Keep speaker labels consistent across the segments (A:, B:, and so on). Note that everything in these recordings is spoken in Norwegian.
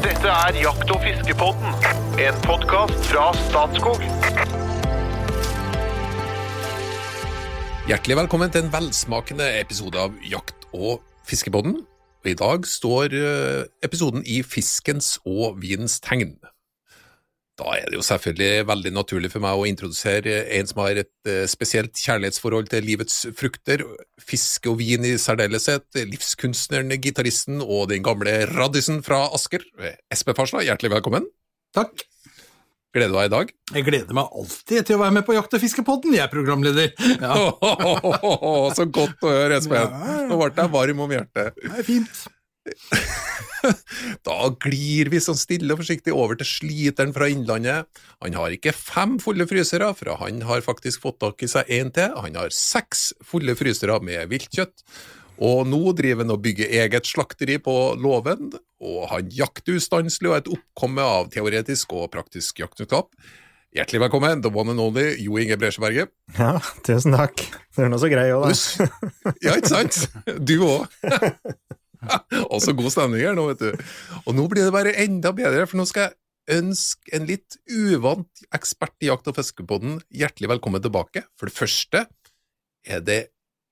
A: Dette er Jakt- og fiskepodden, en podkast fra Statskog.
B: Hjertelig velkommen til en velsmakende episode av Jakt- og fiskepodden. I dag står eh, episoden i fiskens og vinens tegn. Da er det jo selvfølgelig veldig naturlig for meg å introdusere en som har et eh, spesielt kjærlighetsforhold til livets frukter, fiske og vin i særdeleshet, livskunstneren, gitaristen og den gamle raddisen fra Asker. Espen Farstad, hjertelig velkommen.
C: Takk.
B: Gleder du deg i dag?
C: Jeg gleder meg alltid til å være med på Jakt- og fiskepodden, jeg er programleder. Ja,
B: Så godt å høre, Espen. Nå ble jeg varm om hjertet.
C: det er fint.
B: Da glir vi sånn stille og forsiktig over til sliteren fra Innlandet. Han har ikke fem fulle frysere, for han har faktisk fått tak i seg en til. Han har seks fulle frysere med viltkjøtt. Og nå driver han og bygger eget slakteri på låven, og han jakter ustanselig og er et oppkomme av teoretisk og praktisk jaktkunnskap. Hjertelig velkommen, the one and only Jo Inge Bresjeberget.
D: Ja, tusen takk. Du er nå så grei òg, da.
B: Ja, ikke sant? Du òg. Også god stemning her nå, vet du. Og nå blir det bare enda bedre, for nå skal jeg ønske en litt uvant ekspert i Jakt- og fiskepodden hjertelig velkommen tilbake. For det første er det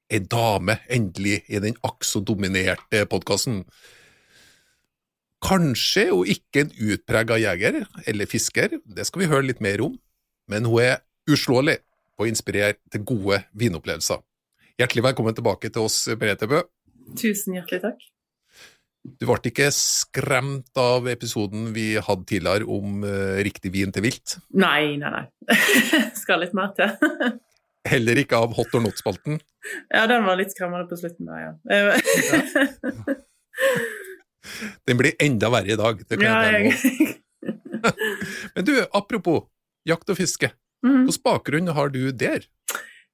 B: ei dame, endelig, i den akk så dominerte podkasten. Kanskje hun ikke en utprega jeger eller fisker, det skal vi høre litt mer om, men hun er uslåelig på å inspirere til gode vinopplevelser. Hjertelig velkommen tilbake til oss, Merete Bø.
E: Tusen hjertelig takk.
B: Du ble ikke skremt av episoden vi hadde tidligere om uh, riktig vin til vilt?
E: Nei, nei, nei. Skal litt mer til.
B: Heller ikke av Hot or not-spalten?
E: ja, den var litt skremmende på slutten der, ja.
B: Den blir enda verre i dag. Det kan
E: ja,
B: jeg. Men du, apropos jakt og fiske.
E: Mhm.
B: Hvilken bakgrunn har du der?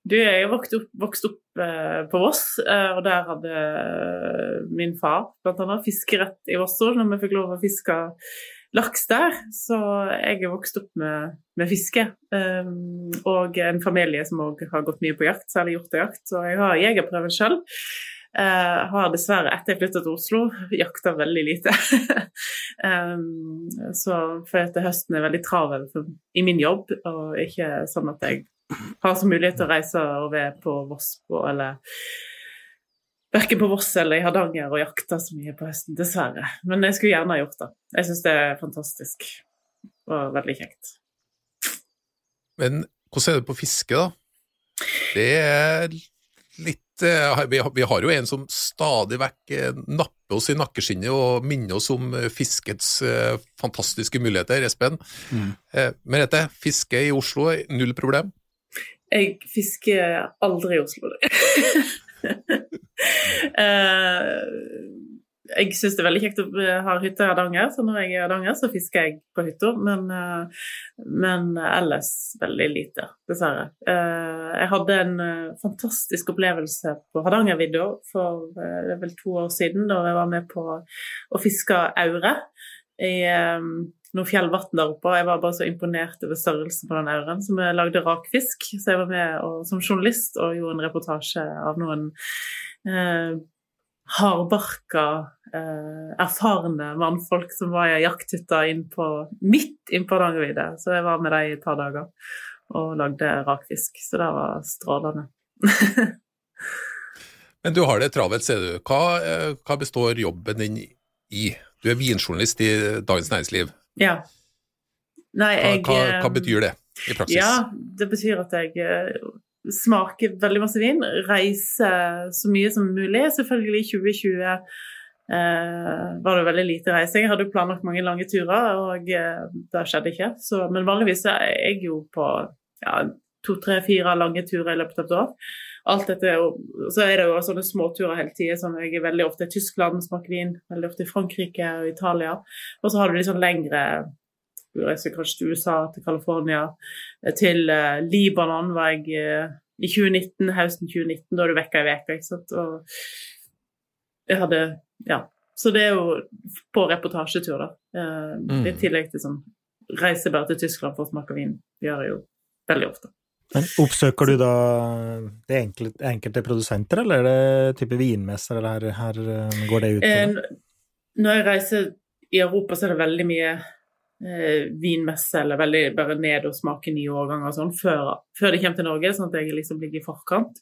E: Du, jeg er vokst opp, vokst opp eh, på Voss, eh, og der hadde eh, min far annet fiskerett i Vosso når vi fikk lov å fiske laks der. Så jeg er vokst opp med, med fiske. Eh, og en familie som òg har gått mye på jakt, særlig hjortejakt. Så jeg har jegerprøven sjøl. Eh, har dessverre, etter jeg flytta til Oslo, jakta veldig lite. um, så for at høsten er veldig travel i min jobb, og ikke sånn at jeg har så mulighet til å reise og være på Voss på, eller Verken på Voss eller i Hardanger og jakta så mye på høsten, dessverre. Men jeg skulle gjerne ha gjort det. Jeg syns det er fantastisk og veldig kjekt.
B: Men hvordan er det på fiske, da? Det er litt eh, Vi har, jo en som stadig vekk eh, napper oss i nakkeskinnet og minner oss om eh, fiskets fantastiske muligheter, Espen.
C: Mm.
B: Merete, fiske i Oslo, null problem?
E: Jeg fisker aldri i Oslo. Eh, jeg syns det er veldig kjekt å ha hytte i Hardanger, så når jeg er i Hardanger, så fisker jeg på hytta. Men, eh, men ellers veldig lite, dessverre. Eh, Jeg hadde en eh, fantastisk opplevelse på Hardangervidda for eh, det er vel to år siden, da jeg var med på å fiske aure i eh, noe fjellvann der oppe. og Jeg var bare så imponert over størrelsen på den auren. Så vi lagde rakfisk. Så jeg var med og, som journalist og gjorde en reportasje av noen eh, hardbarka, eh, erfarne mannfolk som var i jakthytta inn på, midt innpå Hardangervidda. Så jeg var med dem i et par dager og lagde rakfisk. Så det var strålende.
B: Men du har det travelt, ser du. Hva, eh, hva består jobben din i? Du er vinjournalist i Dagens Næringsliv.
E: Ja. Nei, jeg
B: hva,
E: hva,
B: hva betyr det i praksis?
E: Ja, det betyr at jeg eh, smaker veldig masse vin, reiser så mye som mulig. Selvfølgelig i 2020 eh, var det veldig lite reising. Jeg hadde planlagt mange lange turer, og eh, det skjedde ikke. Så, men vanligvis er jeg jo på ja, to, tre, fire lange turer i løpet av et år. Alt dette, Og så er det jo sånne småturer hele tida. Sånn, jeg er veldig ofte i Tyskland, smaker vin. Veldig ofte i Frankrike og Italia. Og så har du litt sånn lengre Du reiser kanskje til USA, til California, til uh, Libanon var jeg uh, i 2019, høsten 2019. Da er du vekka ei uke, ikke sant. Og jeg hadde Ja. Så det er jo på reportasjetur, da. Uh,
B: Mm.
E: I tillegg til sånn reise bare til Tyskland for å smake vin. Vi gjør det jo veldig ofte.
D: Men oppsøker du da de enkelte, enkelte produsenter, eller er det type vinmesser, eller her, her eh, går det ut på
E: Eh,
D: det?
E: når jeg reiser i Europa så er det veldig mye eh, vinmesse, eller veldig bare ned og smake nye årganger og sånn, før, før det kommer til Norge, sånn at jeg liksom ligger i forkant.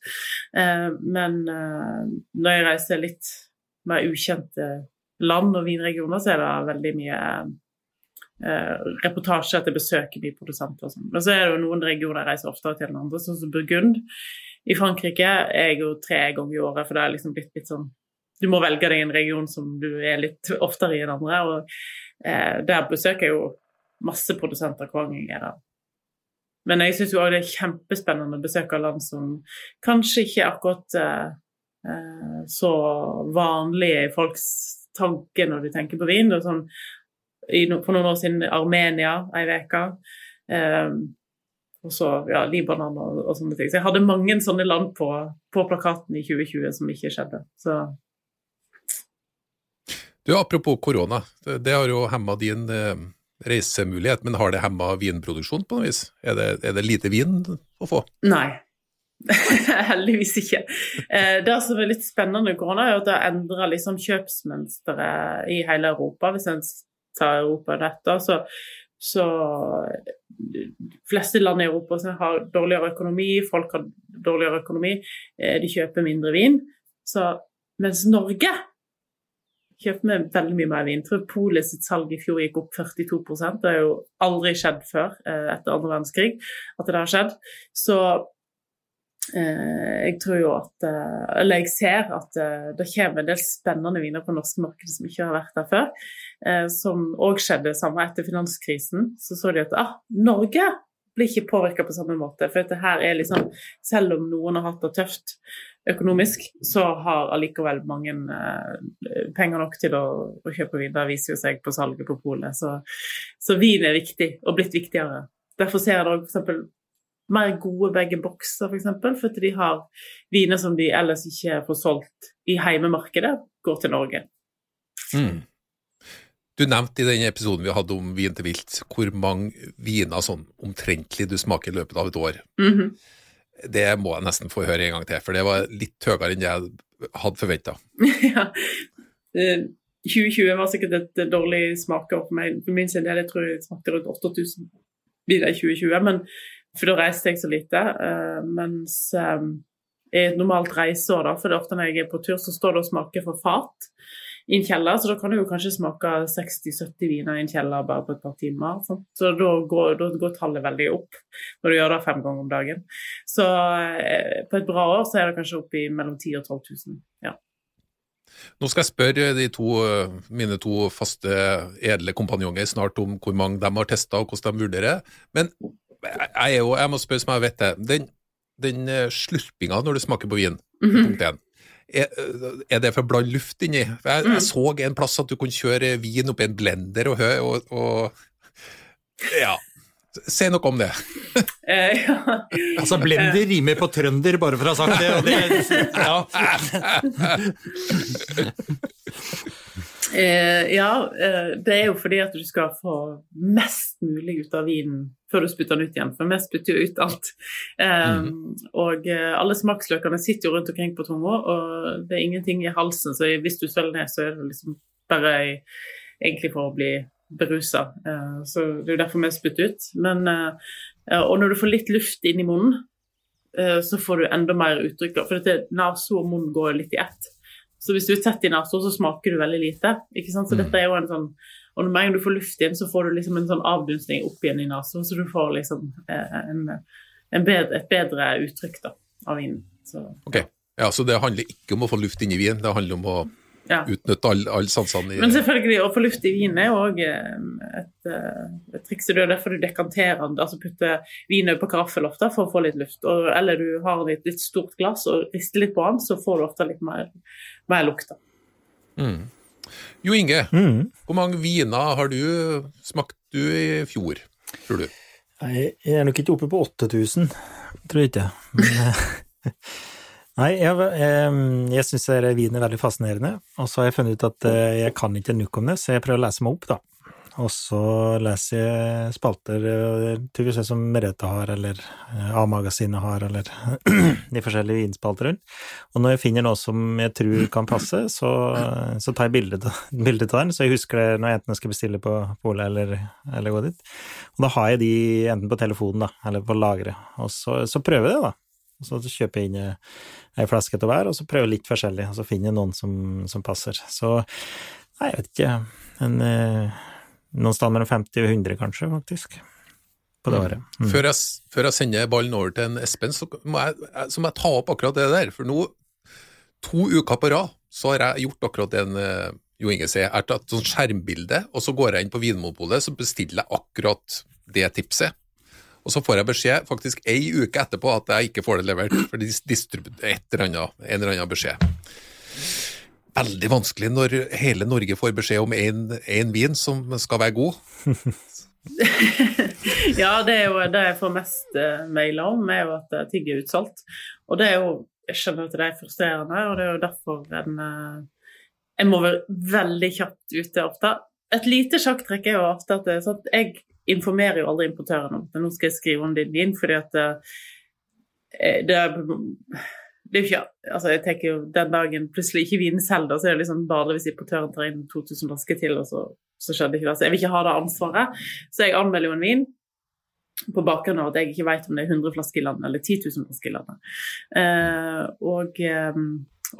E: Eh, men eh, når jeg reiser litt mer ukjente land og vinregioner, så er det veldig mye reportasje at jeg besøker produsenter og sånn. Men så er det jo noen regioner jeg reiser oftere til enn andre, sånn som Burgund. I Frankrike er jeg jo tre ganger i året, for det er liksom blitt litt sånn Du må velge deg en region som du er litt oftere i enn andre. og eh, Der besøker jeg jo masse produsenter hver gang jeg er der. Men jeg syns det er kjempespennende å besøke land som kanskje ikke er akkurat eh, eh, så vanlige i folks tanke når de tenker på vin. Det er sånn, no- for noen år siden Armenia ei uke. Eh, og så ja, Libanon og, og sånne ting. Så jeg hadde mange sånne land på, på plakaten i 2020 som ikke skjedde. Så
B: Du, Apropos korona, det, det har jo hemma din eh, reisemulighet, men har det hemma vinproduksjon på noe vis? Er det, er det lite vin å få?
E: Nei. Heldigvis ikke. Eh, det som er litt spennende med korona, er at det har endra liksom kjøpsmønsteret i hele Europa. Hvis en tar Europa dette. så, så de fleste land i Europa har dårligere økonomi, folk har dårligere økonomi, eh, de kjøper mindre vin. Så, mens Norge kjøper vi veldig mye mer vin. Tror Polet sitt salg i fjor gikk opp 42 Det har jo aldri skjedd før eh, etter andre verdenskrig at det har skjedd. Så jeg tror jo at eh, Eller jeg ser at eh, det kommer en del spennende viner på det norske markedet som ikke har vært der før. Eh, som òg skjedde samme etter finanskrisen. Så så de at ah, Norge blir ikke påvirka på samme måte. For dette her er liksom Selv om noen har hatt det tøft økonomisk, så har allikevel mange eh, penger nok til å, å kjøpe vin. Det viser jo seg på salget på polet. Så, så vin er viktig, og blitt viktigere. Derfor ser jeg da f.eks. mer gode bag-in-boxer, f.eks. For, eksempel, for at de har viner som de ellers ikke får solgt i heimemarkedet, går til Norge.
B: Mm. Du nevnte i den episoden vi hadde om vin til vilt, hvor mange viner sånn omtrentlig du smaker i løpet av et år.
E: Mhm.
B: Det må jeg nesten få høre en gang til, for det var litt høyere enn jeg hadde forventa.
E: ja. Eh, 2020 var sikkert et dårlig smaker for meg. For min sin del, jeg tror jeg smakte rundt 8000 viner i 2020. Men, for da reiste jeg så lite. eh, mens eh, i et normalt reiseår, da, for det er ofte når jeg er på tur, så står det og smaker for fat i en kjeller. Så da kan du jo kanskje smake 60-70 viner i en kjeller bare på et par timer. Sant? Så da går, da går tallet veldig opp når du gjør det fem ganger om dagen. Så eh, på et bra år så er det kanskje oppe i mellom 10 000 og 12 000. Ja.
B: Nå skal jeg spørre to, eh, mine to faste edle kompanjonger snart om hvor mange de har testa og hvordan de vurderer. Men jeg, er jo, jeg må spørre som jeg vet det. Den, den eh, slurpinga når du smaker på vin, punkt én. Er, er det for å blande luft inni? For Jeg, jeg så en plass at du kunne kjøre vin oppi en blender og og, og Ja. Si noe om det.
E: Eh, ja.
C: Altså, blender rimer på trønder, bare for å ha sagt det. Og det ja.
E: Eh, ja, eh, det er jo fordi at du skal få mest mulig ut av vinen før du spytter den ut igjen, for vi spytter jo ut alt. Eh, Og eh, alle smaksløkene sitter jo rundt omkring på tunga, og det er ingenting i halsen, så hvis du svelger ned, så er det liksom bare egentlig for å bli berusa. Eh, så det er jo derfor vi spytter ut. Men, eh, og når du får litt luft inn i munnen, eh, så får du enda mer uttrykk. For dette og munnen går litt i ett. Så hvis du er tett i nesa, så smaker du veldig lite. ikke sant? Så dette er jo en sånn Og med en gang du får luft inn, så får du liksom en sånn avdunstning opp igjen i nesa, så du får liksom eh, en, en bedre, et bedre uttrykk da, av vinen. Så,
B: Ok, ja, Så det handler ikke om å få luft inn i vinen, det handler om å
E: ja.
B: utnytte alle all sansene i
E: Men selvfølgelig, å få luft i vinen er òg et, eh, et triks. Det er derfor du dekanterer den, altså putter vin på karaffel ofte for å få litt luft. Og, eller du har et litt stort glass og rister litt på den, så får du ofte litt mer, mer lukt.
B: Mm. Jo Inge,
D: Mm.
B: hvor mange viner har du smakt du i fjor, tror du?
D: Jeg jeg er nok ikke oppe på 8000, tror jeg ikke. Men, eh, nei, jeg, jeg, jeg syns vin er veldig fascinerende, og så har jeg funnet ut at eh, jeg kan ikke nok om det, så jeg prøver å lese meg opp, da. Og så leser jeg spalter eh, typisk det som Merete har, eller eh, A-magasinet har, eller de forskjellige vinspalter rundt. Og når jeg finner noe som jeg tror kan passe, så, så tar jeg bilde av den, så jeg husker det når jeg enten skal bestille på polet eller, eller gå dit. Og da har jeg de enten på telefonen, da, eller på lageret. Og så, så prøver jeg det, da. Så kjøper jeg inn eh, ei flaske til hver, og så prøver jeg litt forskjellig, og så finner jeg noen som, som passer. Så nei, jeg vet ikke, en noen steder mellom 50 og 100, kanskje, faktisk. På det året.
B: Mm. Før, jeg, før, jeg, sender ballen over til en Espen, så må, jeg, så må jeg ta opp akkurat det der. For nå, to uker på rad, så har jeg gjort akkurat det en uh, Jo Inge sier. Jeg har tatt sånn skjermbilde, og så går jeg inn på Vinmonopolet, så bestiller jeg akkurat det tipset. Og så får jeg beskjed faktisk ei uke etterpå at jeg ikke får det levert, for de distribuerer et eller annet, en eller annen beskjed veldig vanskelig når hele Norge får beskjed om én vin som skal være god.
E: ja, det er jo det jeg får mest uh, mailer om, er jo at ting er utsolgt. Og det er jo Jeg skjønner at det er frustrerende, og det er jo derfor en uh, Jeg må være veldig kjapt ute ofte. Et lite sjakktrekk er jo ofte at, sånn at jeg informerer jo aldri importøren om det. nå skal jeg skrive om din din fordi at uh, det er det er jo ikke altså jeg tenker jo Den dagen plutselig ikke vinen selv, da, så er det liksom bare hvis importøren tar inn 2000 flasker til, og så, så skjedde ikke det. Så jeg vil ikke ha det ansvaret. Så jeg anmelder jo en vin på bakgrunn av at jeg ikke vet om det er 100 flasker i landet eller 10 000 flasker i landet. Eh, og eh,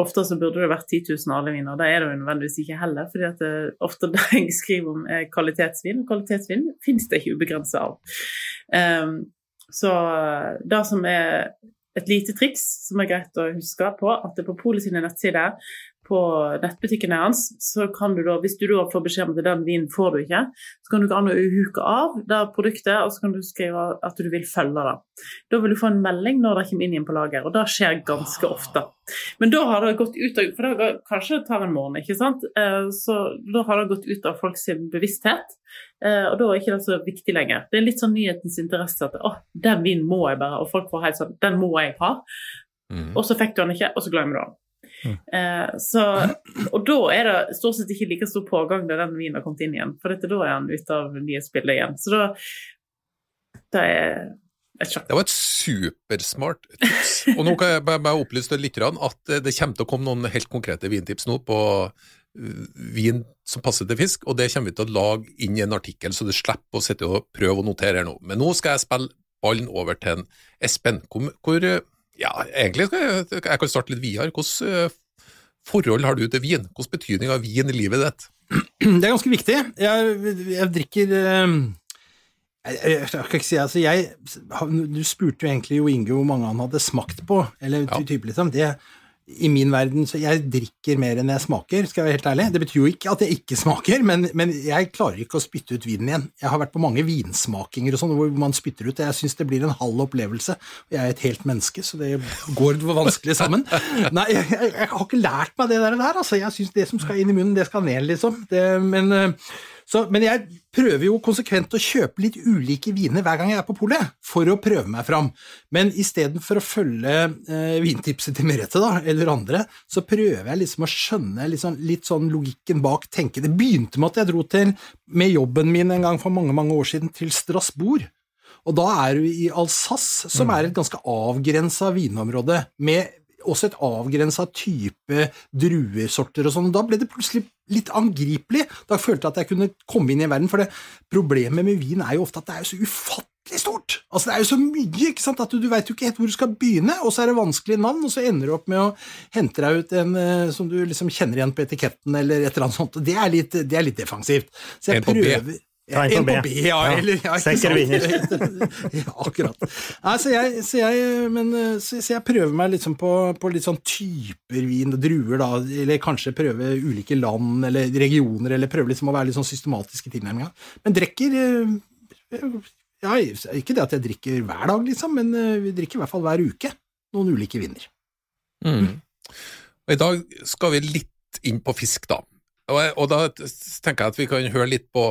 E: ofte så burde det vært 10 000 alle viner. Det er det jo nødvendigvis ikke heller. fordi at det, eh, ofte det jeg skriver om er kvalitetsvin, og kvalitetsvin finnes det ikke ubegrenset av. Um, så det som er et lite triks som er greit å huske på, at det på Polet sine nettsider på nettbutikken hans, så kan du da, hvis du da får beskjed om at den vinen får du ikke, så kan du gå an å huke av det produktet, og så kan du skrive at du vil følge det. Da vil du få en melding når det kommer inn igjen på lager, og det skjer ganske ofte. Men da har det gått ut av For det kanskje det tar en måned, ikke sant. Eh, så da har det gått ut av folks bevissthet. Eh, og da er ikke det så viktig lenger. Det er litt sånn nyhetens interesse at å, den vinen må jeg bare, og folk får helt sånn den må jeg ha. Mm. Og så fikk du den ikke, og så glemmer du den. Mm. Eh, så, og da er det stort sett ikke like stor pågang da den vinen har kommet inn igjen, for dette, da er han ute av nye spillet igjen. Så da det er et sjakk.
B: Det var et supersmart tips. Og nå kan jeg bare opplyse litt at det kommer til å komme noen helt konkrete vintips nå på vin som passer til fisk, og det kommer vi til å lage inn i en artikkel, så du slipper å sitte og prøve å notere her nå. Men nå skal jeg spille ballen over til en Espen. Hvor, hvor ja, egentlig skal jeg, jeg kan starte litt videre. Hvilket forhold har du til vin? Hvilken betydning har vin i livet ditt?
C: Det er ganske viktig. Jeg, jeg drikker jeg, jeg, jeg, si, altså jeg, Du spurte jo egentlig Jo Inge hvor mange han hadde smakt på, eller ja. type liksom. Det, i min verden så jeg drikker mer enn jeg smaker, skal jeg være helt ærlig. Det betyr jo ikke at jeg ikke smaker, men, men jeg klarer ikke å spytte ut vinen igjen. Jeg har vært på mange vinsmakinger og sånn hvor man spytter ut, jeg syns det blir en halv opplevelse. Jeg er et helt menneske, så det går vanskelig sammen. Nei, jeg, jeg, jeg har ikke lært meg det der, altså. Jeg syns det som skal inn i munnen, det skal ned, liksom. Det, men uh, så, men jeg prøver jo konsekvent å kjøpe litt ulike viner hver gang jeg er på polet, for å prøve meg fram. Men istedenfor å følge eh, vintipset til Merete, da, eller andre, så prøver jeg liksom å skjønne liksom, litt sånn logikken bak tenke. Det begynte med at jeg dro til, med jobben min en gang for mange, mange år siden, til Strasbourg. Og da er du i Alsace, som mm. er et ganske avgrensa vinområde, med også et avgrensa type druesorter og sånn. Da ble det plutselig litt angripelig. Da følte jeg at jeg kunne komme inn i verden. For det problemet med vin er jo ofte at det er så ufattelig stort. Altså Det er jo så mye ikke sant, at du, du veit jo ikke helt hvor du skal begynne, og så er det vanskelig navn, og så ender du opp med å hente deg ut en uh, som du liksom kjenner igjen på etiketten, eller et eller annet sånt. Det er litt, det er litt defensivt. Så jeg prøver
D: Ta en på B.
C: B ja, eller, ja,
D: Sekker vinner.
C: ja, akkurat. Nei, så, jeg, så, jeg, men, så, så, jeg, prøver meg liksom på, på, litt sånn typer vin og druer, da, eller kanskje prøve ulike land eller regioner, eller prøve liksom å være litt sånn systematisk i tilnærminga. Men drikker eh, ja, Ikke det at jeg drikker hver dag, liksom, men eh, vi drikker i hvert fall hver uke noen ulike viner.
B: Mm. Og I dag skal vi litt inn på fisk, da. Og, og da tenker jeg at vi kan høre litt på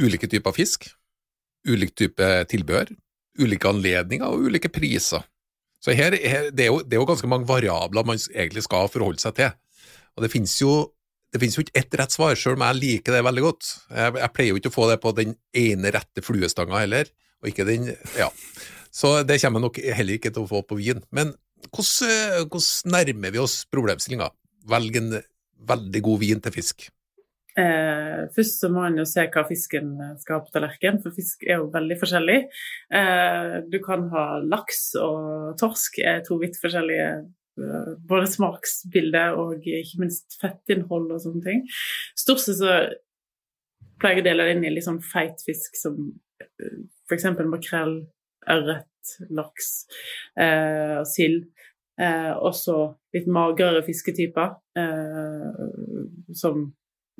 B: ulike typer fisk, ulik type tilbehør, ulike anledninger og ulike priser. Så her, her, det, er jo, det, er jo, ganske mange variabler man egentlig skal forholde seg til. Og det finnes jo det finnes jo ikke ett rett svar, selv om jeg liker det veldig godt. Jeg, jeg pleier jo ikke å få det på den ene rette fluestanga heller, og ikke den Ja. Så det kommer jeg nok heller ikke til å få på vin. Men hvordan, hvordan nærmer vi oss problemstillinga? Velg en veldig god vin til fisk.
E: Eh, først så må en jo se hva fisken skal ha på tallerkenen, for fisk er jo veldig forskjellig. Eh, du kan ha laks og torsk, er to vidt forskjellige eh, både smaksbilde og ikke minst fettinnhold og sånne ting. Stort sett så pleier jeg å dele det inn i litt sånn feit fisk som eh, f.eks. makrell, ørret, laks eh, og sild. Eh, også litt magrere fisketyper, eh, som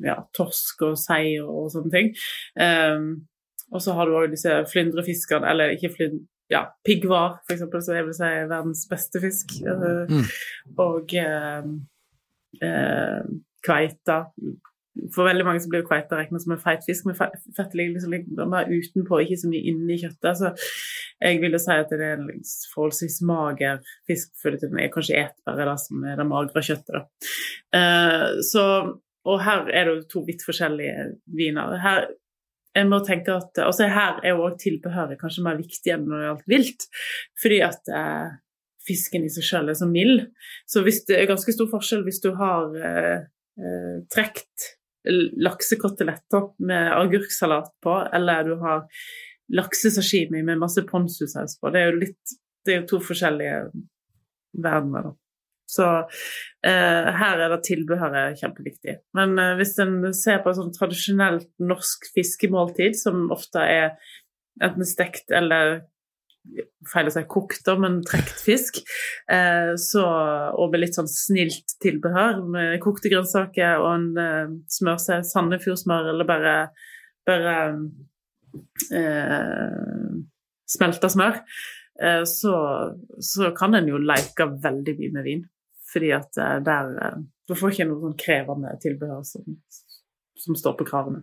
E: ja, torsk og sei og, sånne ting. Um, og så har du òg disse flyndrefiskene, eller ikke flynd... Ja, piggvar, for eksempel, som jeg vil si er verdens beste fisk. Uh, mm. Og um, uh, kveita. For veldig mange så blir kveita regna som en feit fisk, men fettet ligger liksom litt mer utenpå, ikke så mye inni kjøttet. Så jeg vil jo si at det er en forholdsvis mager fisk, for det er kanskje etbare som er det magre kjøttet. Da. så og her er det to vidt forskjellige viner. Her, jeg må tenke at, altså her er også tilbehøret kanskje mer viktig enn når det gjaldt vilt, fordi at eh, fisken i seg selv er så mild. Så hvis det er ganske stor forskjell hvis du har eh, eh, trekt laksekoteletter med agurksalat på, eller du har laksesashimi med masse ponzusaus på. Det er jo litt, det er jo to forskjellige verdener. da. Så eh, her er det tilbehøret kjempeviktig. Men eh, hvis en ser på et sånn tradisjonelt norsk fiskemåltid, som ofte er enten stekt eller feil å si kokt, men trekt fisk, eh, så, og med litt sånn snilt tilbehør, med kokte grønnsaker og en eh, smørsaus, Sandefjordsmør eller bare, bare eh, smelta smør, eh, så, så, kan en jo leke veldig mye med vin. Fordi at eh, der eh, Du får ikke noe sånn krevende tilbehør som, som står på kravene.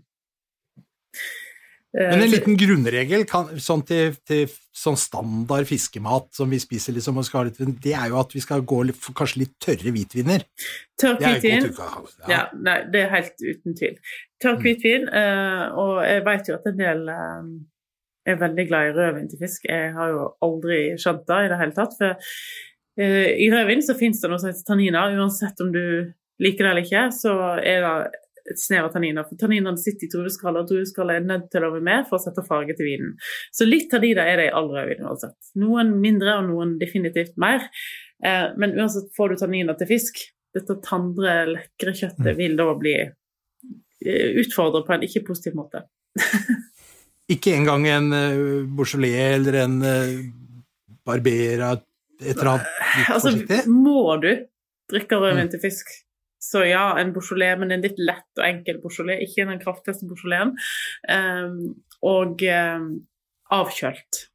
C: Eh, Men en liten grunnregel kan, sånn til, til, sånn standard fiskemat som vi spiser, liksom, litt, det er jo at vi skal gå litt, kanskje litt tørre hvitviner.
E: Tørr hvitvin? Ja. ja. nei, det er helt uten tvil. Tørr mm. hvitvin, og jeg vet jo at en del er veldig glad i rødvin til fisk. Jeg har jo aldri skjønt det i det hele tatt. for I rødvin så finnes det noe som heter tanniner. Uansett om du liker det eller ikke, så er det et snev av tanniner. For tanninene sitter i drueskallet, og drueskallet er nødt til å være med for å sette farge til vinen. Så litt av de der er det i all rødvin uansett. Noen mindre, og noen definitivt mer. Eh, men uansett får du tanniner til fisk. Dette tandre, lekre kjøttet mm. vil da bli eh, utfordret på en ikke positiv måte.
C: ikke engang en Beaujolais eller en Barbera et eller annet
E: altså, forsiktig? Må du drikke rødvin mm. til fisk, så ja, en Beaujolais, men en litt lett og enkel Beaujolais, ikke den kraftigste Beaujolaisen. Um, og um, avkjølt.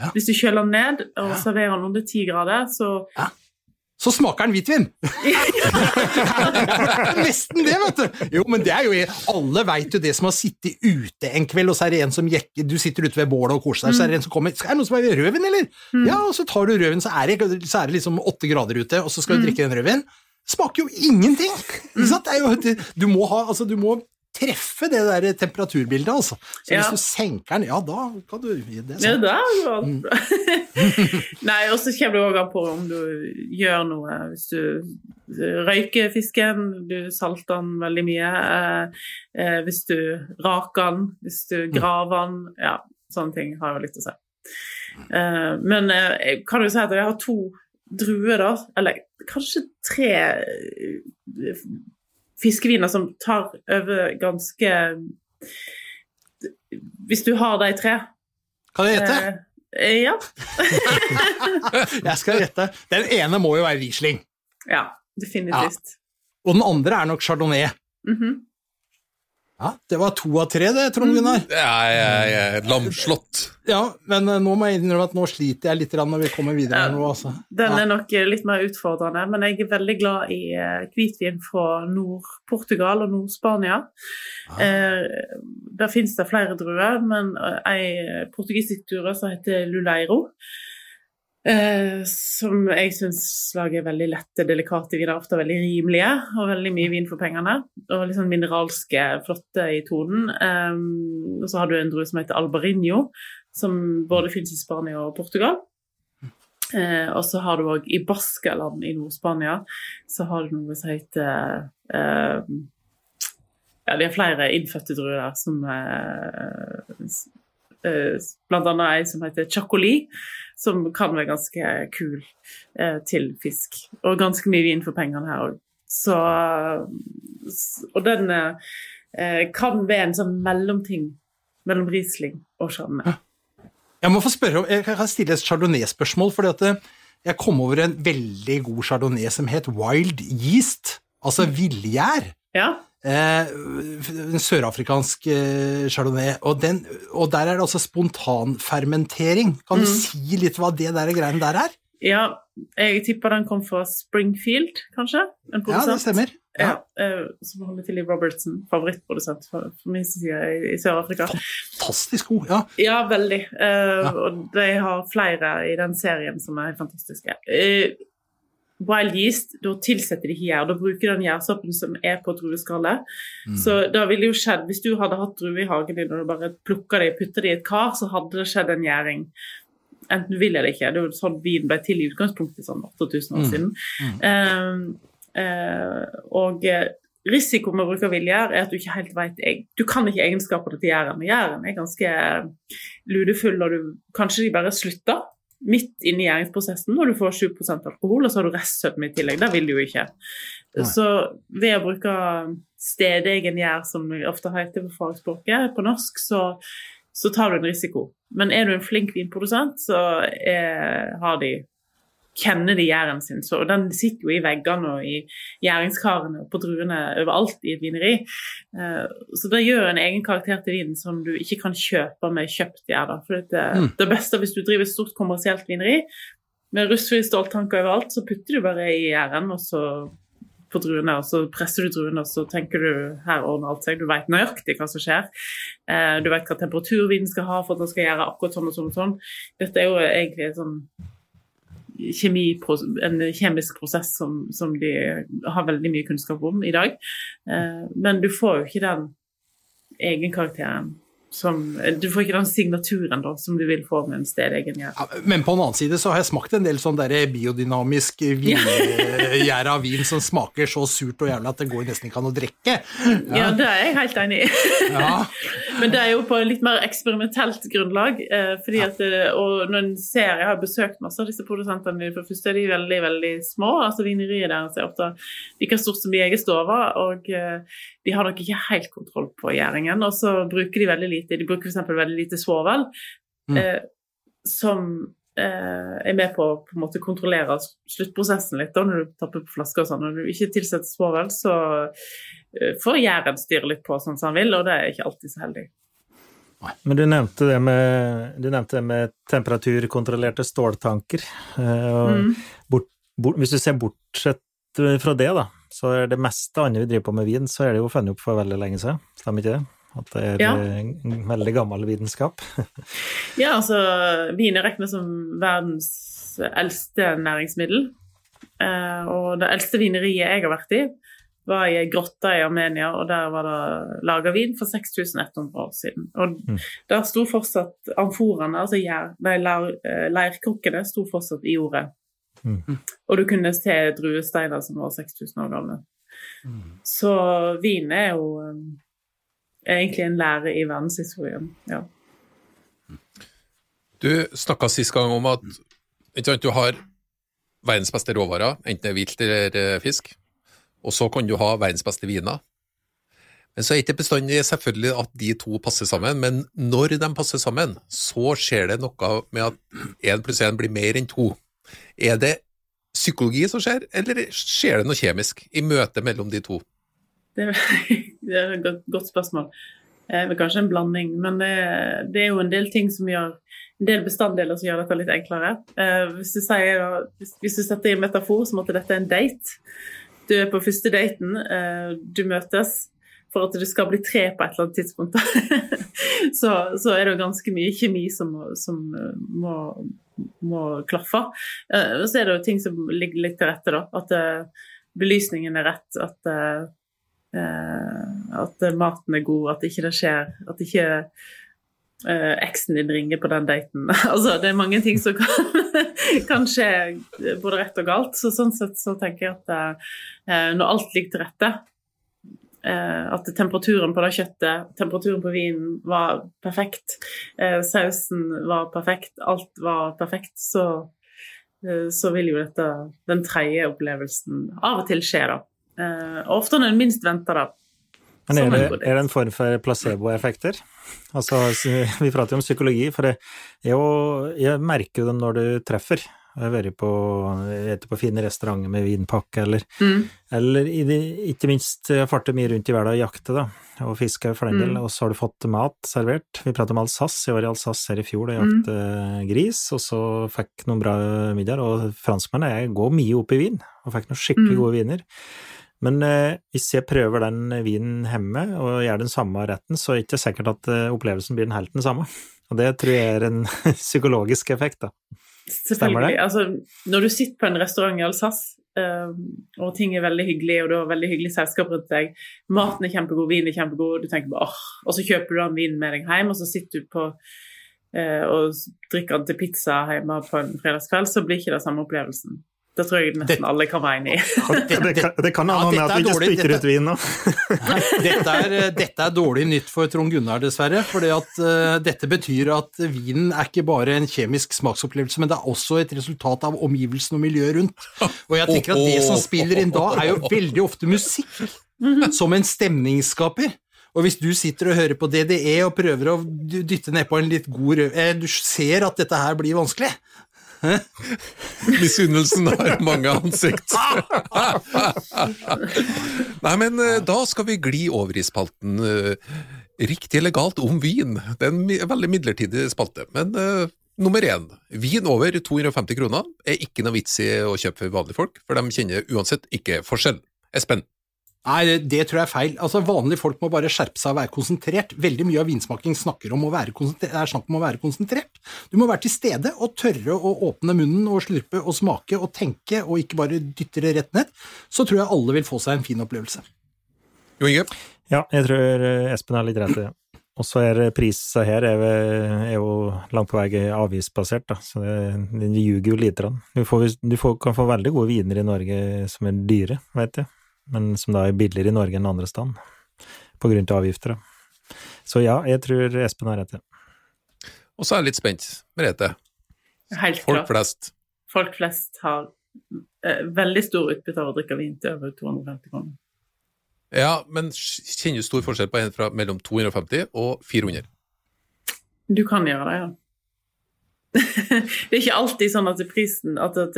E: Ja. Hvis du kjøler den ned og ja. serverer den under ti grader, så
C: ja så smaker den hvitvin! Nesten det, vet du! Jo, men det er jo Alle veit jo det som har sittet ute en kveld, og så er det en som jekker Du sitter ute ved bålet og koser deg, så er det en som kommer Er det noen som har rødvin, eller? Mm. Ja, og så tar du rødvin, så er det, så er det liksom åtte grader ute, og så skal du mm. drikke den rødvinen. Smaker jo ingenting! Ikke sant? Jo, du må ha Altså, du må treffe det der temperaturbildet, altså. Så hvis du senker den, ja, da kan du det
E: sånn. Ja, da går alt bra. Nei, og så kommer det òg an på om du gjør noe. Hvis du røyker fisken, du salter den veldig mye. Eh, eh, hvis du raker den, hvis du mm. graver den. Ja, sånne ting har jo litt å si. Eh, men eh, kan du si at jeg har to druer, da. Eller kanskje tre fiskeviner som tar over ganske Hvis du har de tre
C: Kan jeg gjette?
E: Eh, ja.
C: jeg skal gjette. Den ene må jo være Riesling.
E: Ja, definitivt.
C: Ja. Og den andre er nok Chardonnay. Mm -hmm. Ja, Det var to av tre, det, Trond Gunnar.
B: Det er, er lamslått.
C: Ja, men uh, nå må jeg innrømme at nå sliter jeg litt når vi kommer videre. Ja, nå, altså.
E: Den er nok eh, litt mer utfordrende, men jeg er veldig glad i uh, hvitvin fra Nord-Portugal og Nord-Spania. Ja. Eh, der finnes det flere druer, men ei portugisisk drue som heter Luleiro, Eh, som jeg syns lager veldig lette, delikate viner. Ofte veldig rimelige og veldig mye vin for pengene. Og litt sånn mineralske, flotte i tonen. Um, og så har du en drue som heter Albarinho, som både finnes i Spania og Portugal. Eh, og så har du òg i Baskeland i Nord-Spania så har du noe som heter eh, Ja, de har flere innfødte druer der som eh, annet ei som heter Chacoli, som kan være ganske kul eh, til fisk. Og ganske mye vin for pengene her òg. Så Og den eh, kan være en sånn mellomting mellom Riesling og Chardonnay.
C: Jeg må få spørre om, jeg kan stille et chardonnay-spørsmål. fordi at Jeg kom over en veldig god chardonnay som het Wild Yeast, altså villgjær.
E: Ja.
C: Eh, en sørafrikansk eh, chardonnay. Og, den, og, der er det også spontanfermentering. Kan du mm. si litt hva det der greiene der er?
E: Ja, jeg tipper den kom fra Springfield, kanskje?
C: ja, det stemmer.
E: Ja. Uh, som holder til i Robertson, favorittprodusent for, for min side i, Sør-Afrika.
C: Fantastisk god, ja.
E: Ja, veldig. Ja. Og de har flere i den serien som er fantastiske. Uh, Wild yeast, da tilsetter de ikke gjær. Da bruker de den gjærsoppen som er på drueskallet. Mm. Så da ville jo skjedd, Hvis du hadde hatt druer i hagen din og du bare plukka dem og putta dem i et kar, så hadde det skjedd en gjæring. Enten vil eller ikke. Det er jo sånn vin ble til i utgangspunktet sånn 8000 år mm. siden. Uh, uh, og eh, risiko med å bruke villgjær er at du ikke helt vet Du kan ikke egenskapene til gjæren. Gjæren er ganske ludefull, og du, kanskje de bare slutter midt inne i gjæringsprosessen når du får 7% alkohol, og så har du restsødme i tillegg. Det vil du jo ikke. Nei. Så ved å bruke stedegen gjær, som vi ofte heter på fagspråket, på norsk, så, så, tar du en risiko. Men er du en flink vinprodusent, så er, har de kjenner de gjæren sin. Så, og den sitter jo i veggene og i gjæringskarene og på druene overalt i et vineri. Uh, så det gjør en egen karakter til vinen som du ikke kan kjøpe med kjøpt gjær. For det, mm. det beste hvis du driver et stort kommersielt vineri med russfrie ståltanker overalt, så putter du bare i gjæren og så på druene, og så presser du druene, og så tenker du her ordner alt seg. Du vet nøyaktig hva som skjer. Uh, du vet hva temperatur vinen skal ha for at den skal gjøre akkurat sånn og sånn og sånn. Dette er jo egentlig sånn kjemi, en kjemisk prosess som, som, de har veldig mye kunnskap om i dag. Eh, men du får jo ikke den egenkarakteren som, du får ikke den signaturen da, som du vil få med en stedegen gjær. Ja,
C: men på en annen side så har jeg smakt en del sånn der biodynamisk vingjær av vin som smaker så surt og jævlig at det går nesten ikke an å drikke.
E: Ja, ja det er jeg helt enig i. Ja. men det er jo på litt mer eksperimentelt grunnlag. Eh, fordi at, eh, og når en ser, Jeg har besøkt masse av disse produsentene. For først er de veldig veldig små. altså Vineriet deres er ofte like stort som min egen stue. Og eh, de har nok ikke helt kontroll på gjæringen. Og så bruker de veldig lite De bruker f.eks. veldig lite svovel, mm. eh, som eh, er med på å på en måte kontrollere sluttprosessen litt da, når du tapper på flasker og sånn. Når du ikke tilsetter svovel, så eh, får gjæren styre litt på sånn som han vil, og det er ikke alltid så heldig.
D: Men du nevnte det med, du nevnte det med temperaturkontrollerte ståltanker. Eh, mm. Bort, bort, hvis du ser bortsett fra det, da, så er det meste andre vi driver på med vin, så er det jo funnet opp for veldig lenge siden. Stemmer ikke det? At det er ja. en veldig gammel vitenskap.
E: ja, altså vin er regnet som verdens eldste næringsmiddel. Eh, og det eldste vineriet jeg har vært i, var i ei grotte i Armenia, og der var det laga vin for 6100 år siden. Og mm. der sto fortsatt amforene, altså eh, leirkrukkene, sto fortsatt i jordet. Mm. Og du kunne se druesteiner som var 6000 år gamle. Mm. Så vin er jo er egentlig en lære i verdenshistorien. Ja.
B: Du snakka sist gang om at sant, du har verdens beste råvarer, enten det er vilt eller eh, fisk, og så kan du ha verdens beste viner. Men så er det ikke bestandig selvfølgelig at de to passer sammen, men når de passer sammen, så skjer det noe med at én pluss én blir mer enn to. Er det psykologi som skjer, eller skjer det noe kjemisk i møtet mellom de to?
E: Det det er et godt, spørsmål. Eh, kanskje en blanding, men det, det, er jo en del ting som gjør en del bestanddeler som gjør dette litt enklere. Eh, hvis, du sier, hvis, hvis, du setter i en metafor som at dette er en date Du er på første daten, eh, du møtes. for at det skal bli tre på et eller annet tidspunkt, så, så, er det jo ganske mye kjemi som, som må, må, klaffe. Eh, så er det jo ting som ligger litt til rette, da. At uh, belysningen er rett, at, at maten er god, at ikke det skjer At ikke eh, eksen din ringer på den daten. altså, det er mange ting som kan, kan, skje både rett og galt. Så sånn sett så tenker jeg at eh, når alt ligger til rette, eh, at temperaturen på det kjøttet, temperaturen på vinen var perfekt, sausen var perfekt, alt var perfekt, så, så vil jo dette, den tredje opplevelsen av og til skje, da. Og ofte når en minst venter det.
D: Men er det, er det en form for placeboeffekter? Altså, vi prater jo om psykologi, for jeg, jeg merker jo det når du treffer. Jeg har vært på, på fine restauranter med vinpakke, eller, mm. eller ikke minst farter mye rundt i verden og jakter, da, og fisker for den del, mm. og så har du fått mat servert. Vi prater om Alsace, jeg var i Alsace her i fjor og jakte mm. gris, og så fikk noen bra middager, og franskmennene jeg går mye opp i vin, og fikk noen skikkelig mm. gode viner. Men eh, hvis jeg prøver den vinen hjemme og gjør den samme retten, så er det ikke sikkert at eh, opplevelsen blir den helt den samme. Og det tror jeg er en psykologisk effekt, da.
E: Selvfølgelig. Altså, når du sitter på en restaurant i Alsace, uh, og ting er veldig hyggelig, og du har veldig hyggelig selskap rundt deg, maten er kjempegod, vinen er kjempegod, du tenker bare åh, og så kjøper du den vinen med deg hjem, og så sitter du på og drikker den til pizza hjemme på en fredagskveld, så blir ikke det samme opplevelsen. Det tror jeg nesten alle kan være enig i.
D: det, det, det, kan ha noe med at vi ikke spytter ut vin nå.
C: dette, er, dette, er, dårlig nytt for Trond Gunnar, dessverre. For uh, dette betyr at vinen er ikke bare en kjemisk smaksopplevelse, men det er også et resultat av omgivelsene og miljøet rundt. Og jeg tenker at det som spiller inn da, er jo veldig ofte musikk. Som en stemningsskaper. Og hvis du sitter og hører på DDE og prøver å dytte nedpå en litt god rød eh, Du ser at dette her blir vanskelig.
B: Misunnelsen har mange ansikt. Nei, men eh, da skal vi gli over i spalten uh, Riktig eller galt om vin. Det er en veldig midlertidig spalte. Men uh, nummer én, vin over 250 kroner er ikke noe vits i å kjøpe for vanlige folk, for de kjenner uansett ikke forskjell. Espen?
C: Nei, det tror jeg er feil. Altså, Vanlige folk må bare skjerpe seg og være konsentrert. Veldig mye av vinsmaking snakker om å være er snakk om å være konsentrert. Du må være til stede og tørre å åpne munnen og slurpe og smake og tenke, og ikke bare dytte det rett ned. Så tror jeg alle vil få seg en fin opplevelse.
B: Jo Inge?
D: Ja, jeg tror eh, Espen har litt rett i det. Og så er prisa her er, er, jo langt på vei avgiftsbasert, da, så den ljuger jo lite grann. Du, får, du får, kan få veldig gode viner i Norge som er dyre, vet jeg men som da er billigere i Norge enn andre steder, på grunn av avgifter. Så ja, jeg tror Espen har rett.
B: Og så er jeg litt spent, Merete.
E: Helt
B: Folk flest.
E: Folk flest har eh, veldig stor utbytte av å drikke vin til over 250 kroner.
B: Ja, men kjenner du stor forskjell på en fra mellom 250 og 400?
E: Du kan gjøre det, ja. det er ikke alltid sånn at prisen at, at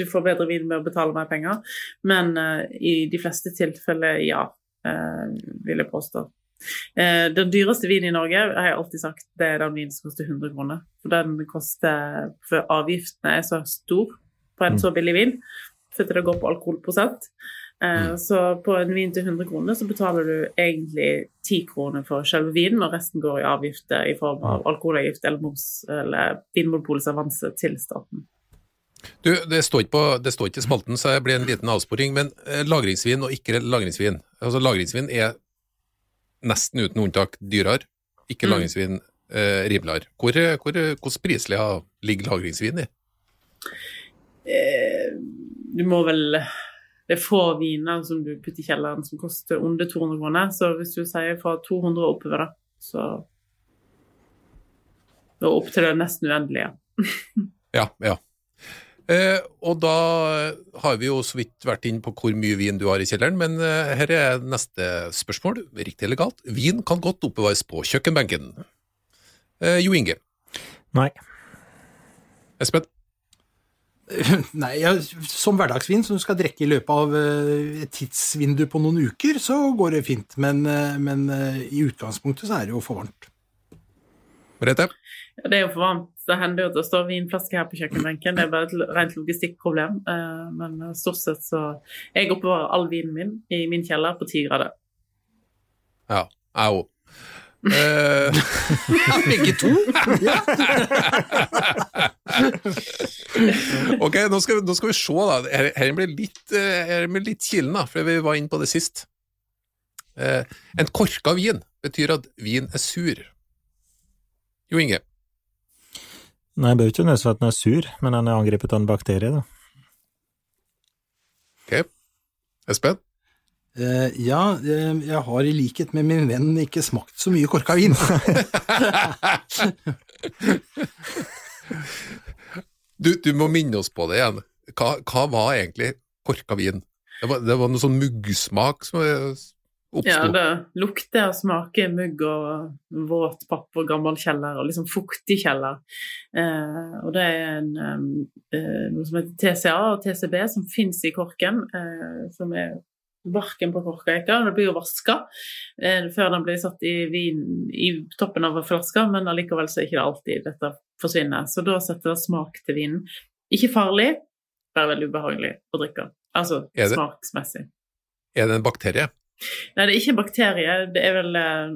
E: du får bedre vin med å betale mer penger. Men uh, i de fleste tilfeller, ja, uh, vil jeg påstå. Uh, den dyreste vinen i Norge har jeg alltid sagt, det er den vinen som koster 100 kroner. For den koster For avgiftene er så stor på en mm. så billig vin, fordi det går på alkoholprosent. Mm. Så på en vin til 100 kroner så betaler du egentlig 10 kroner for selve vinen, og resten går i avgifter i form av alkoholavgift eller moms eller Vinmonopolets avanse til staten.
B: Du, det står, på, det står, ikke i spalten, så det blir en liten avsporing, men eh, lagringsvin og ikke lagringsvin. Altså Lagringsvin er nesten uten unntak dyrere, ikke mm. lagringsvin eh, rimeligere. Hvor, hvor, hvor prislig ligger lagringsvin i?
E: Eh, du må vel Det er få viner som du putter i kjelleren som koster under 200 kroner, så hvis du sier fra 200 og oppover, da, så Og opp til det nesten uendelige.
B: ja, ja. Eh, og da har vi jo så vidt vært inn på hvor mye vin du har i kjelleren, men eh, her er neste spørsmål, riktig eller galt. Vin kan godt oppbevares på kjøkkenbenken. Eh, jo Inge?
D: Nei.
B: Espen?
C: Nei, ja, som hverdagsvin som du skal drikke i løpet av eh, et tidsvindu på noen uker, så går det fint. Men, eh, men eh, i utgangspunktet så er det jo for varmt.
B: Merete?
E: Ja, det er jo for varmt. Det hender jo at det står vinflasker her på kjøkkenbenken. Det er bare et rent logistikkproblem. Eh, men stort sett så Jeg oppbevarer all vinen min i min kjeller på ti grader.
B: Ja, Au. Eh,
C: Begge to?
B: ok, nå skal, vi- nå skal vi se, da. Her, blir litt, eh, her blir litt kilen, da, for vi var inne på det sist. Uh, en korka vin betyr at vin er sur. Jo Inge,
D: Nei, det bør ikke nødvendigvis at den er sur, men den er angrepet av en bakterie, da.
B: ok. Espen?
C: Uh, ja, uh, jeg har i likhet med min venn ikke smakt så mye korka vin.
B: Du, du må minne oss på det igjen. Hva, hva var egentlig korka vin? Det var, det var noe sånn muggsmak som oppsto.
E: Ja, det lukter og smaker mugg og våt papp og gammel kjeller, og liksom fuktig kjeller. Eh, og det er en, eh, noe som heter TCA og TCB som fins i korken, eh, som er barken på korkeika. Den blir jo vaska eh, før den blir satt i vin i toppen av flaska, men allikevel så er ikke det alltid dette forsvinner. Så da setter det smak til vinen. Ikke farlig, bare veldig ubehagelig å drikke. Altså
B: det-
E: smaksmessig.
B: Er det en bakterie?
E: Nei, det er ikke bakterie. Det er vel eh,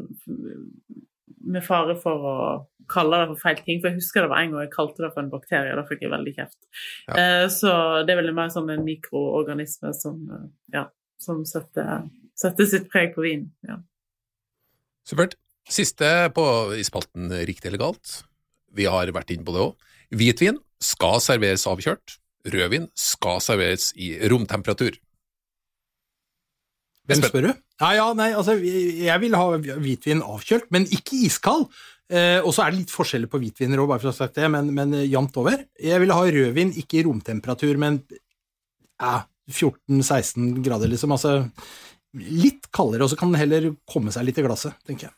E: med fare for å kalle det for feil ting. For jeg husker det var en gang jeg kalte det for en bakterie, da fikk jeg veldig kjeft.
B: Ja.
E: Eh, så det er vel mer sånn en mikroorganisme som, ja, som setter, setter sitt preg på vinen. Ja.
B: Supert. Siste på i spalten Riktig eller galt. Vi har vært inne på det òg. Hvitvin skal serveres avkjørt. Rødvin skal serveres i romtemperatur.
C: Hvem spør du? Ja, ja, nei, altså, jeg vil ha hvitvin avkjølt, men ikke iskald. Eh, og så er det litt forskjeller på hvitviner òg, bare for å ha sagt det, men, men eh, jevnt over. Jeg vil ha rødvin ikke i romtemperatur, men ja, 14-16 grader, liksom. Altså litt kaldere, og så kan den heller komme seg litt i glasset, tenker jeg.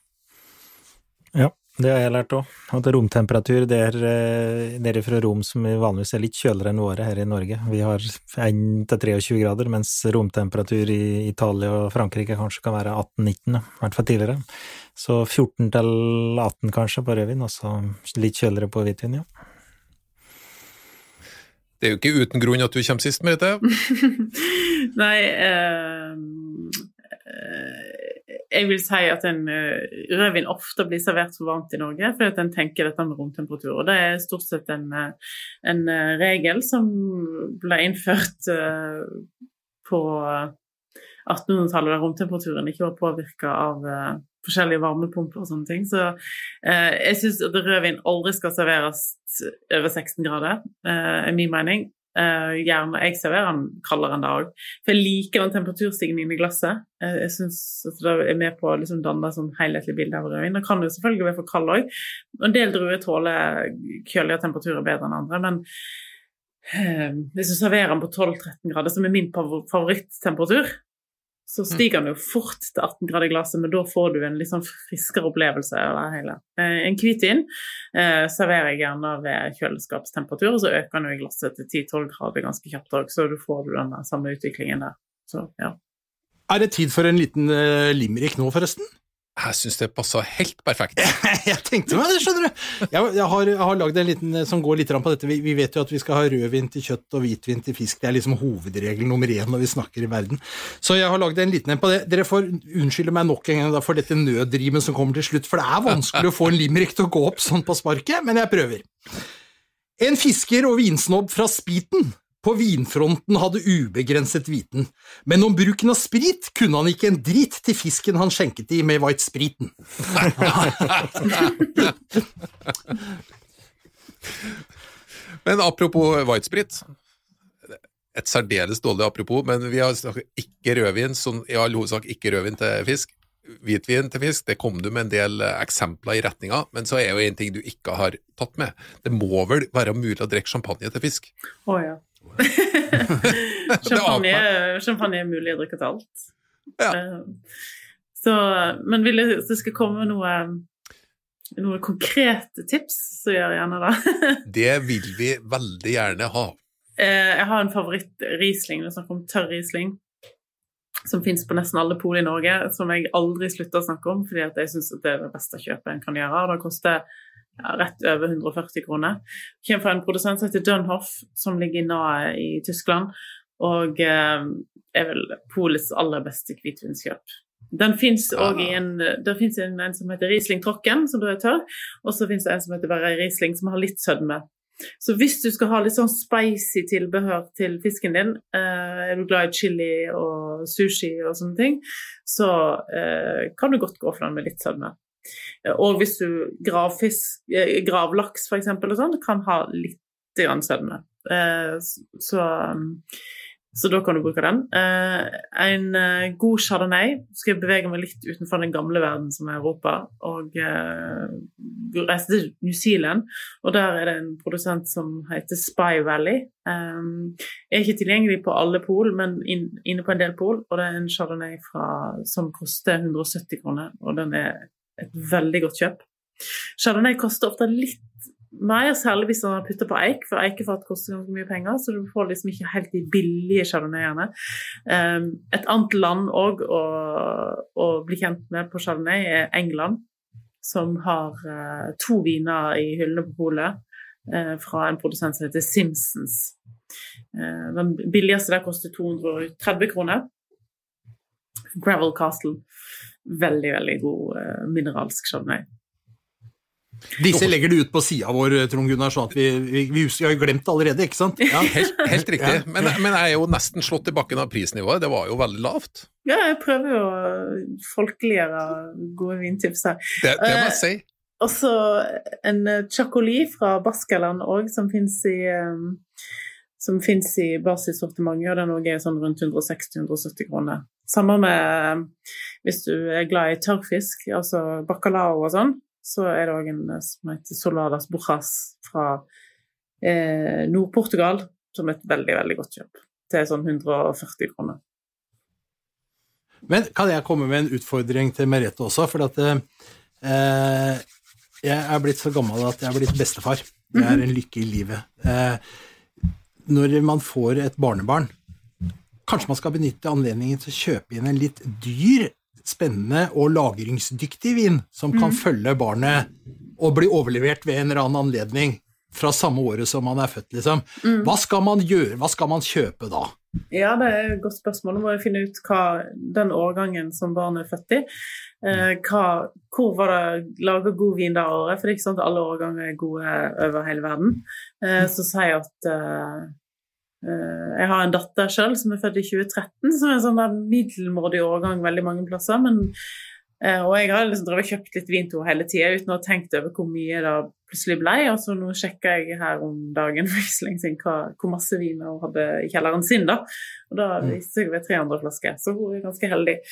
D: Ja, det har jeg lært òg. At romtemperatur, det er eh, nede fra Rom som vanligvis er litt kjøligere enn våre her i Norge. Vi har 1-23 grader, mens romtemperatur i Italia og Frankrike kanskje kan være 18-19, i hvert fall tidligere. Så 14-18 kanskje på rødvin, og så litt kjøligere på hvitvin, ja.
B: Det er jo ikke uten grunn at du kommer sist, Merete.
E: Nei eh, eh, Jeg vil si at en uh, rødvin ofte blir servert for varmt i Norge, fordi at en tenker dette med romtemperatur. Og det er stort sett en, eh, en eh, regel som ble innført uh, på 1800-tallet, da romtemperaturen ikke var påvirka av uh, forskjellige varmepumper og sånne ting. Så eh, jeg syns at rødvin aldri skal serveres over 16 grader, eh, er min mening. Eh, gjerne jeg serverer den kaldere enn det òg. For jeg liker den temperaturstigningen i glasset. Uh, jeg syns at det er med på å liksom danne et sånn helhetlig bilde av rødvin. Den kan jo selvfølgelig være for kald òg. En del druer tåler kjøligere temperaturer bedre enn andre, men uh, hvis du serverer den på 12-13 grader, som er min favorittemperatur, så stiger den jo fort til 18 grader i glasset, men da får du en litt sånn friskere opplevelse av det hele. Eh, En hvitvin eh, serverer jeg gjerne ved kjøleskapstemperatur, og så øker den jo i glasset til 10-12 grader ganske kjapt òg, så du får den samme utviklingen der. Så ja.
C: Er det tid for en liten uh, limerick nå, forresten?
B: Jeg syns det passer helt perfekt.
C: jeg tenkte meg det, skjønner du. Jeg, jeg har, jeg har lagd en liten eh, som går litt på dette. Vi, vi vet jo at vi skal ha rødvin til kjøtt og hvitvin til fisk. Det er liksom hovedregel nummer én når vi snakker i verden. Så jeg har lagd en liten en på det. Dere får unnskylde meg nok en gang for dette nødrimet som kommer til slutt, for det er vanskelig å få en limerick til å gå opp sånn på sparket, men jeg prøver. En fisker og vinsnobb fra Spiten på vinfronten hadde ubegrenset viten, men om bruken av sprit kunne han ikke en drit til fisken han skjenket i med white-spriten.
B: Men apropos whitesprit. Et særdeles dårlig apropos, men vi har snakket ikke rødvin, som i all hovedsak ikke rødvin til fisk. Hvitvin til fisk, det kom du med en del eksempler i retninga, men så er jo en ting du ikke har tatt med. Det må vel være mulig å drikke champagne til fisk?
E: Å ja. champagne, champagne er mulig å drikke til alt.
B: Ja.
E: Eh, Så, men vil jeg at det skal komme noe, noen konkrete tips, så gjør jeg gjerne det.
B: Det vil vi veldig gjerne ha.
E: Eh, Jeg har en favoritt-riesling, vi snakker om tørr riesling, som fins på nesten alle pol i Norge, som jeg aldri slutter å snakke om, fordi jeg syns det er det beste kjøpet en kan gjøre. Det koster ja, rett over 140 kroner. Kommer fra en produsent som heter Dunhoff, som ligger i Nae i Tyskland, og eh, er vel polets aller beste hvitvinskjøp. Den fins òg i en en, en som heter Riesling Trocken, som da er tørr, og så fins det en som heter bare Riesling, som har litt sødme. Så hvis du skal ha litt sånn spicy tilbehør til fisken din, eh, er du glad i chili og sushi og sånne ting, så eh, kan du godt gå for den med litt sødme. Og hvis du gravfisk, eh, gravlaks f.eks. sånn, kan ha litt sødme. Eh, så, um, så da kan du bruke den. Eh, en god chardonnay skal jeg bevege meg litt utenfor den gamle verden som er Europa, og reise til New Zealand. Og der er det en produsent som heter Spy Valley. Jeg er ikke tilgjengelig på alle pol, men inne på en del pol. Og det er en chardonnay fra, som koster 170 kroner, og den er et veldig godt kjøp. Chardonnay koster ofte litt mer, særlig hvis man har putta på eik, for eikefat koster ganske mye penger, så du får liksom ikke helt de billige chardonnayene. Um, et annet land òg å, å bli kjent med på chardonnay er England, som har eh, to viner i hyllene på polet eh, fra en produsent som heter Simpsons. Eh, den billigste der koster 230 kroner. Gravel Castle. Veldig, veldig god eh, mineralsk chardonnay.
C: Disse legger du ut på sida vår, Trond Gunnar, sånn at vi, vi, vi vi har glemt det allerede, ikke sant? Ja.
B: Helt, helt riktig. Men, men jeg er jo nesten slått i bakken av prisnivået. Det var jo veldig lavt.
E: Ja, jeg prøver jo å folkeliggjøre gode vintips her.
B: Det, det må jeg
E: Eh,
B: si.
E: Eh, også en eh, chacoli fra Baskeland òg, som fins i um, som fins i basissortimentet, og den også er sånn rundt 160-170 kroner. Samme med eh, hvis du er glad i tørrfisk, altså bacalao og sånn, så er det òg en eh, som heter Soladas Borras fra eh, Nord-Portugal, som er et veldig, veldig godt kjøp. Til sånn 140 kroner.
C: Men kan jeg komme med en utfordring til Merete også? For at eh, jeg er blitt så gammel at jeg er blitt bestefar. Jeg er en lykke i livet. Eh, når man får et barnebarn, kanskje man skal benytte anledningen til å kjøpe inn en litt dyr, spennende og lagringsdyktig vin som kan følge barnet og bli overlevert ved en eller annen anledning fra samme året som man er født, liksom. Hva skal man gjøre? Hva skal man kjøpe da?
E: Ja, det er et godt spørsmål. Nå må jeg finne ut hva den årgangen som barnet er født i. Eh, hva, hvor var det laga god vin det året? For det er ikke sånn at alle årganger er gode over hele verden. Eh, så sier jeg at eh, eh, jeg har en datter sjøl som er født i 2013, som er en sånn middelmådig årgang veldig mange plasser. Men, og jeg har liksom drevet kjøpt litt vin til henne hele tida uten å ha tenkt over hvor mye det plutselig ble. Og så nå sjekka jeg her om dagen siden hva, hvor masse vin hun hadde i kjelleren sin. da. Og da viste det seg å være 300 flasker, så hun er ganske heldig.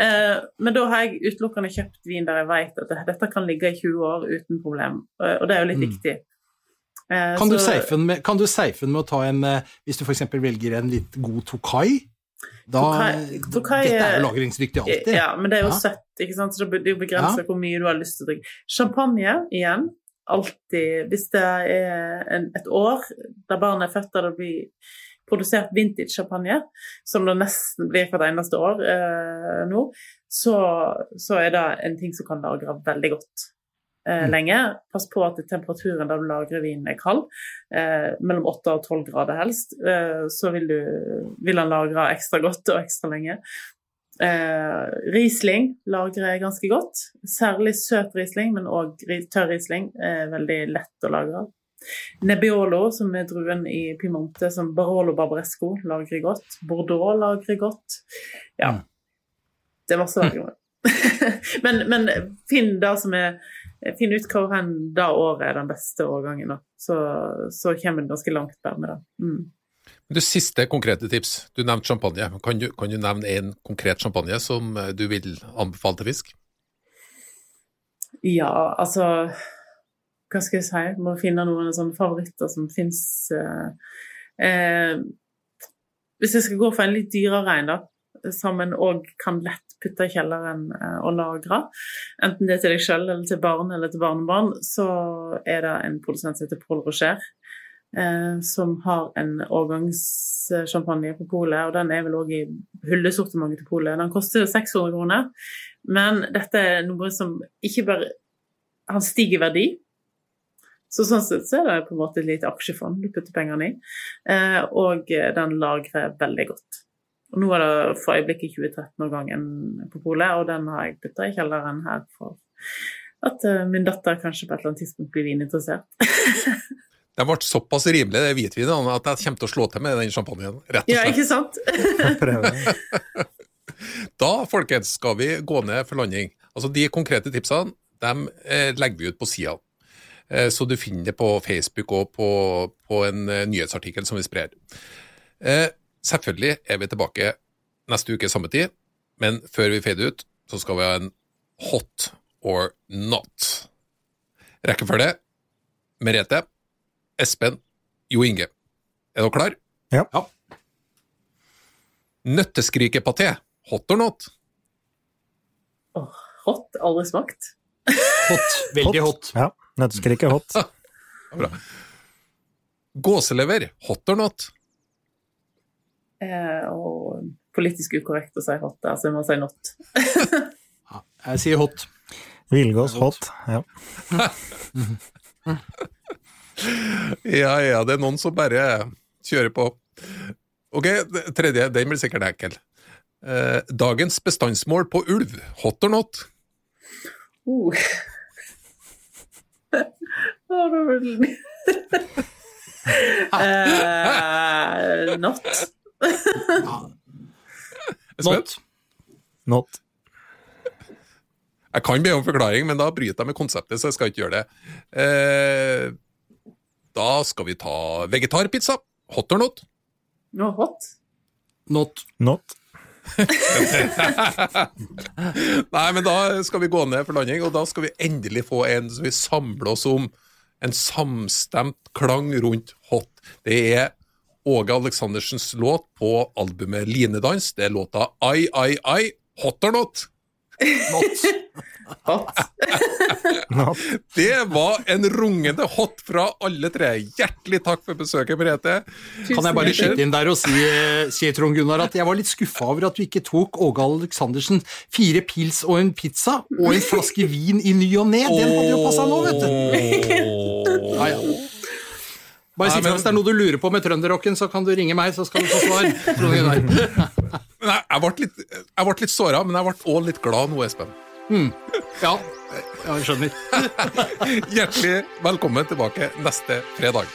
E: Eh, Men da har jeg utelukkende kjøpt vin der jeg vet at dette kan ligge i 20 år uten problem, Eh, og det er jo litt
C: Mm.
E: viktig. Eh,
C: Kan du safe den med, med å ta en eh, Hvis du f.eks. velger en litt god Tokai? Da,
E: Tokai- Tokai
C: dette er jo lagringsdyktig alltid.
E: Ja, men det er jo
C: Ja.
E: søtt, ikke sant? så det er jo begrenset hvor mye du har lyst til å drikke. Champagne igjen. Alltid. Hvis det er en, et år der barnet er født og det blir produsert vintage-champagne, som det nesten blir hvert eneste år eh, nå, så, så er det en ting som kan lagre veldig godt. Eh,
C: Mm.
E: lenge. Pass på at temperaturen der du lagrer vinen er kald, eh, mellom 8 og 12 grader helst. Eh, så vil, du, vil han lagre ekstra godt og ekstra lenge. Eh, Riesling lagrer ganske godt. Særlig søt Riesling, men òg tørr Riesling er veldig lett å lagre. Nebbiolo, som er druen i Piemonte, som Barolo Barbaresco lagrer godt. Bordeaux lagrer godt. Ja.
C: Mm.
E: Det er masse med. men, men finn det som er Finn ut hvor hen det året er den beste årgangen. Så, så kommer en ganske langt der med det. Mm.
B: Du, Siste konkrete tips. Du nevnte champagne. Kan du, kan du nevne en konkret champagne som eh, du vil anbefale til fisk?
E: Ja, altså Hva skal jeg si? Må finne noen sånne favoritter som fins eh, eh, Hvis jeg skal gå for en litt dyrere en, da, som en òg kan lett putte i kjelleren eh, og lagre, enten det er til deg sjøl eller til barn eller til barnebarn, så er det en produsent som heter Paul Rocher. Eh, som har en årgangssjampanje på polet, og den er vel òg i hyllesortimentet til polet. Den koster 600 kroner, men dette er noe som ikke bare Han stiger i verdi. Så sånn sett så er det på en måte et lite aksjefond du putter pengene i, eh, og den lagrer veldig godt. Og nå er det for øyeblikket 2013-årgangen på polet, og den har jeg putta i kjelleren her for at uh, min datter kanskje på et eller annet tidspunkt blir vininteressert.
B: Den ble såpass rimelig, det hvitvinet, at jeg kommer til å slå til med den champagnen. rett og slett.
E: Ja, ikke sant?
B: da, folkens, skal vi gå ned for landing. Altså, De konkrete tipsene de eh, legger vi ut på sida. Eh, så du finner det på Facebook og på, på en eh, nyhetsartikkel som vi sprer. Selvfølgelig er vi tilbake neste uke samme tid, men før vi fader ut, så skal vi ha en hot or not. Rekkefølge Merete, Espen, Jo Inge. Er dere klar?
D: Ja.
C: Ja.
B: Nøtteskrikepaté, hot or not?
E: Oh, hot, Alle smakt.
C: Hot. Veldig hot.
D: Ja. Nøtteskrike hot.
B: Bra. Gåselever, hot or not?
E: Eh, og politisk ukorrekt å si hot der, så jeg må si not.
C: Ja, jeg sier hot.
D: Villgås hot. Ja.
B: Ja, ja, det er noen som bare kjører på. Ok, tredje, den blir sikkert enkel. Eh, dagens bestandsmål på ulv, hot or not?
E: Uh. uh, det Not.
C: Not.
D: Not.
B: Jeg kan be om forklaring, men da bryter jeg med konseptet, så jeg skal ikke gjøre det. Eh, da skal vi ta vegetarpizza, hot or not?
E: No, hot.
C: Not.
D: Not.
B: Nei, men da skal vi gå ned for landing, og da skal vi endelig få en som vi samler oss om. En samstemt klang rundt hot. Det er Åge Aleksandersens låt på albumet Linedans. Det er låta Ai, ai, ai, hot or not?
C: Not.
D: Not.
B: Det var en rungende hot fra alle tre. Hjertelig takk for besøket, Merete.
C: Kan jeg bare skyte inn der og si, eh, si Trond Gunnar, at jeg var litt skuffa over at du ikke tok Åge Aleksandersen fire pils og en pizza og en flaske vin i ny og ne. Den hadde jo passa nå, vet du. Ja, ja. Bare si fra hvis det er noe du lurer på med trønderrocken, så kan du ringe meg, så skal du få svar. men
B: jeg, jeg ble litt, jeg ble litt såra, men jeg ble òg litt glad nå, Espen.
C: Mm. ja jeg skjønner.
B: Hjertelig velkommen tilbake neste fredag.